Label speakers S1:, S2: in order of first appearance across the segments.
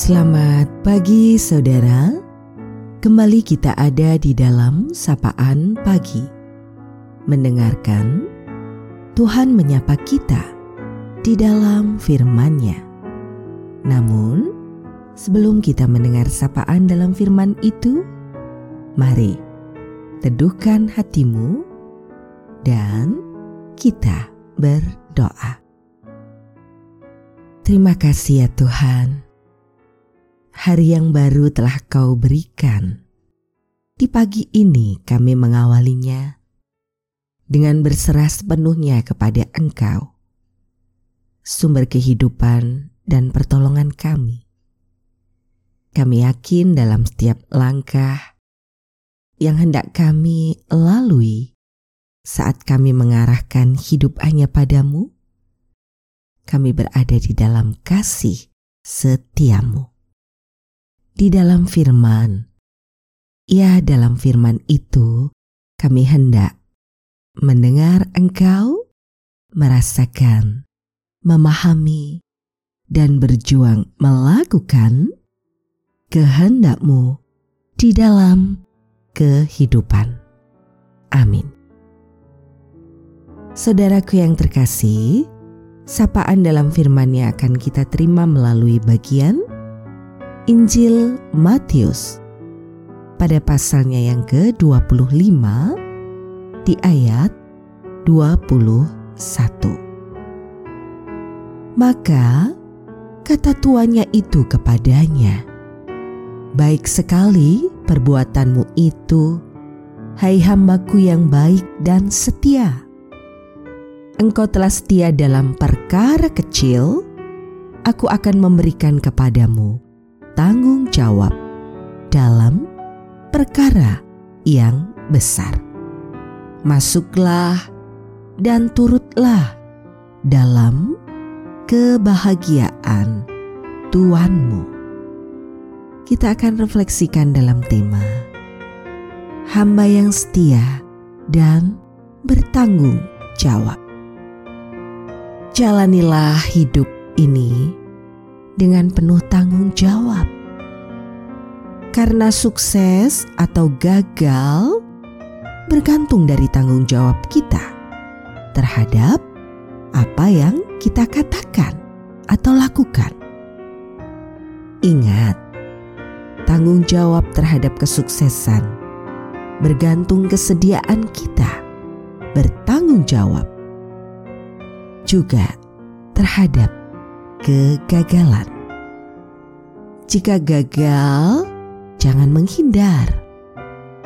S1: Selamat pagi saudara. Kembali kita ada di dalam sapaan pagi. Mendengarkan Tuhan menyapa kita di dalam firman-Nya. Namun, sebelum kita mendengar sapaan dalam firman itu, mari teduhkan hatimu dan kita berdoa. Terima kasih ya Tuhan. Hari yang baru telah Kau berikan. Di pagi ini kami mengawalinya dengan berserah sepenuhnya kepada Engkau, sumber kehidupan dan pertolongan kami. Kami yakin dalam setiap langkah yang hendak kami lalui saat kami mengarahkan hidup hanya padamu, kami berada di dalam kasih setiamu. Di dalam firman, ya dalam firman itu kami hendak mendengar engkau, merasakan, memahami, dan berjuang melakukan kehendakmu di dalam kehidupan. Amin. Saudaraku yang terkasih, sapaan dalam firman-Nya akan kita terima melalui bagian Injil Matius pada pasalnya yang ke-25 di ayat 21. Maka kata tuannya itu kepadanya, Baik sekali perbuatanmu itu, hai hambaku yang baik dan setia engkau telah setia dalam perkara kecil, aku akan memberikan kepadamu tanggung jawab dalam perkara yang besar. Masuklah dan turutlah dalam kebahagiaan Tuanmu. Kita akan refleksikan dalam tema hamba yang setia dan bertanggung jawab jalanilah hidup ini dengan penuh tanggung jawab. Karena sukses atau gagal bergantung dari tanggung jawab kita terhadap apa yang kita katakan atau lakukan. Ingat, tanggung jawab terhadap kesuksesan bergantung kesediaan kita bertanggung jawab juga terhadap kegagalan. Jika gagal, jangan menghindar.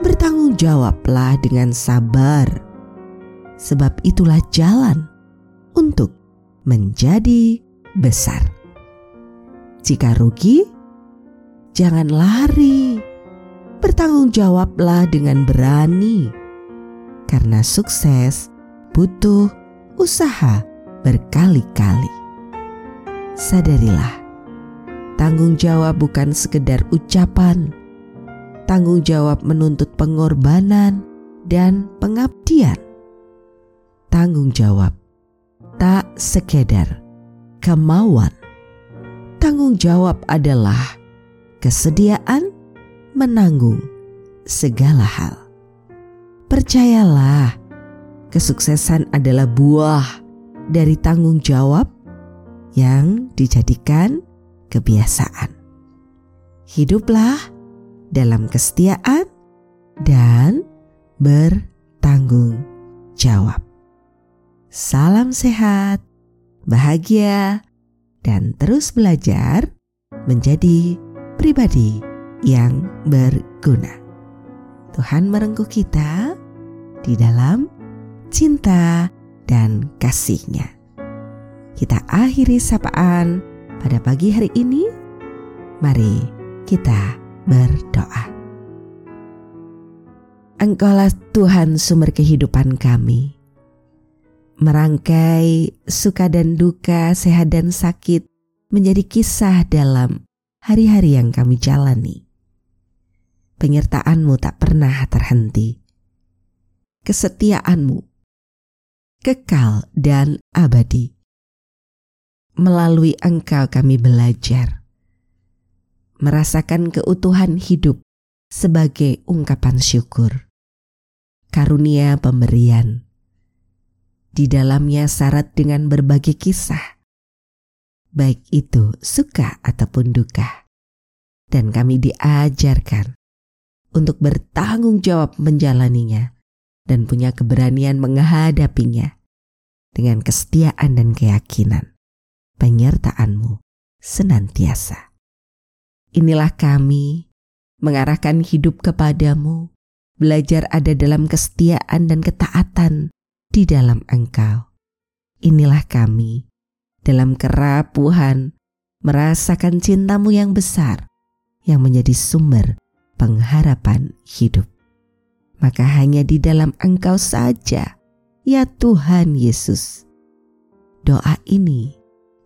S1: Bertanggung jawablah dengan sabar, sebab itulah jalan untuk menjadi besar. Jika rugi, jangan lari. Bertanggung jawablah dengan berani, karena sukses butuh usaha berkali-kali. Sadarilah, tanggung jawab bukan sekedar ucapan. Tanggung jawab menuntut pengorbanan dan pengabdian. Tanggung jawab tak sekedar kemauan. Tanggung jawab adalah kesediaan menanggung segala hal. Percayalah, kesuksesan adalah buah dari tanggung jawab yang dijadikan kebiasaan. Hiduplah dalam kesetiaan dan bertanggung jawab. Salam sehat, bahagia, dan terus belajar menjadi pribadi yang berguna. Tuhan merengkuh kita di dalam cinta dan kasihnya. Kita akhiri sapaan pada pagi hari ini. Mari kita berdoa. Engkaulah Tuhan sumber kehidupan kami. Merangkai suka dan duka, sehat dan sakit menjadi kisah dalam hari-hari yang kami jalani. Penyertaanmu tak pernah terhenti. Kesetiaanmu kekal dan abadi. Melalui Engkau kami belajar merasakan keutuhan hidup sebagai ungkapan syukur. Karunia pemberian. Di dalamnya syarat dengan berbagai kisah. Baik itu suka ataupun duka. Dan kami diajarkan untuk bertanggung jawab menjalaninya dan punya keberanian menghadapinya dengan kesetiaan dan keyakinan. Penyertaanmu senantiasa. Inilah kami mengarahkan hidup kepadamu, belajar ada dalam kesetiaan dan ketaatan di dalam Engkau. Inilah kami dalam kerapuhan merasakan cintamu yang besar yang menjadi sumber pengharapan hidup. Maka hanya di dalam Engkau saja, ya Tuhan Yesus. Doa ini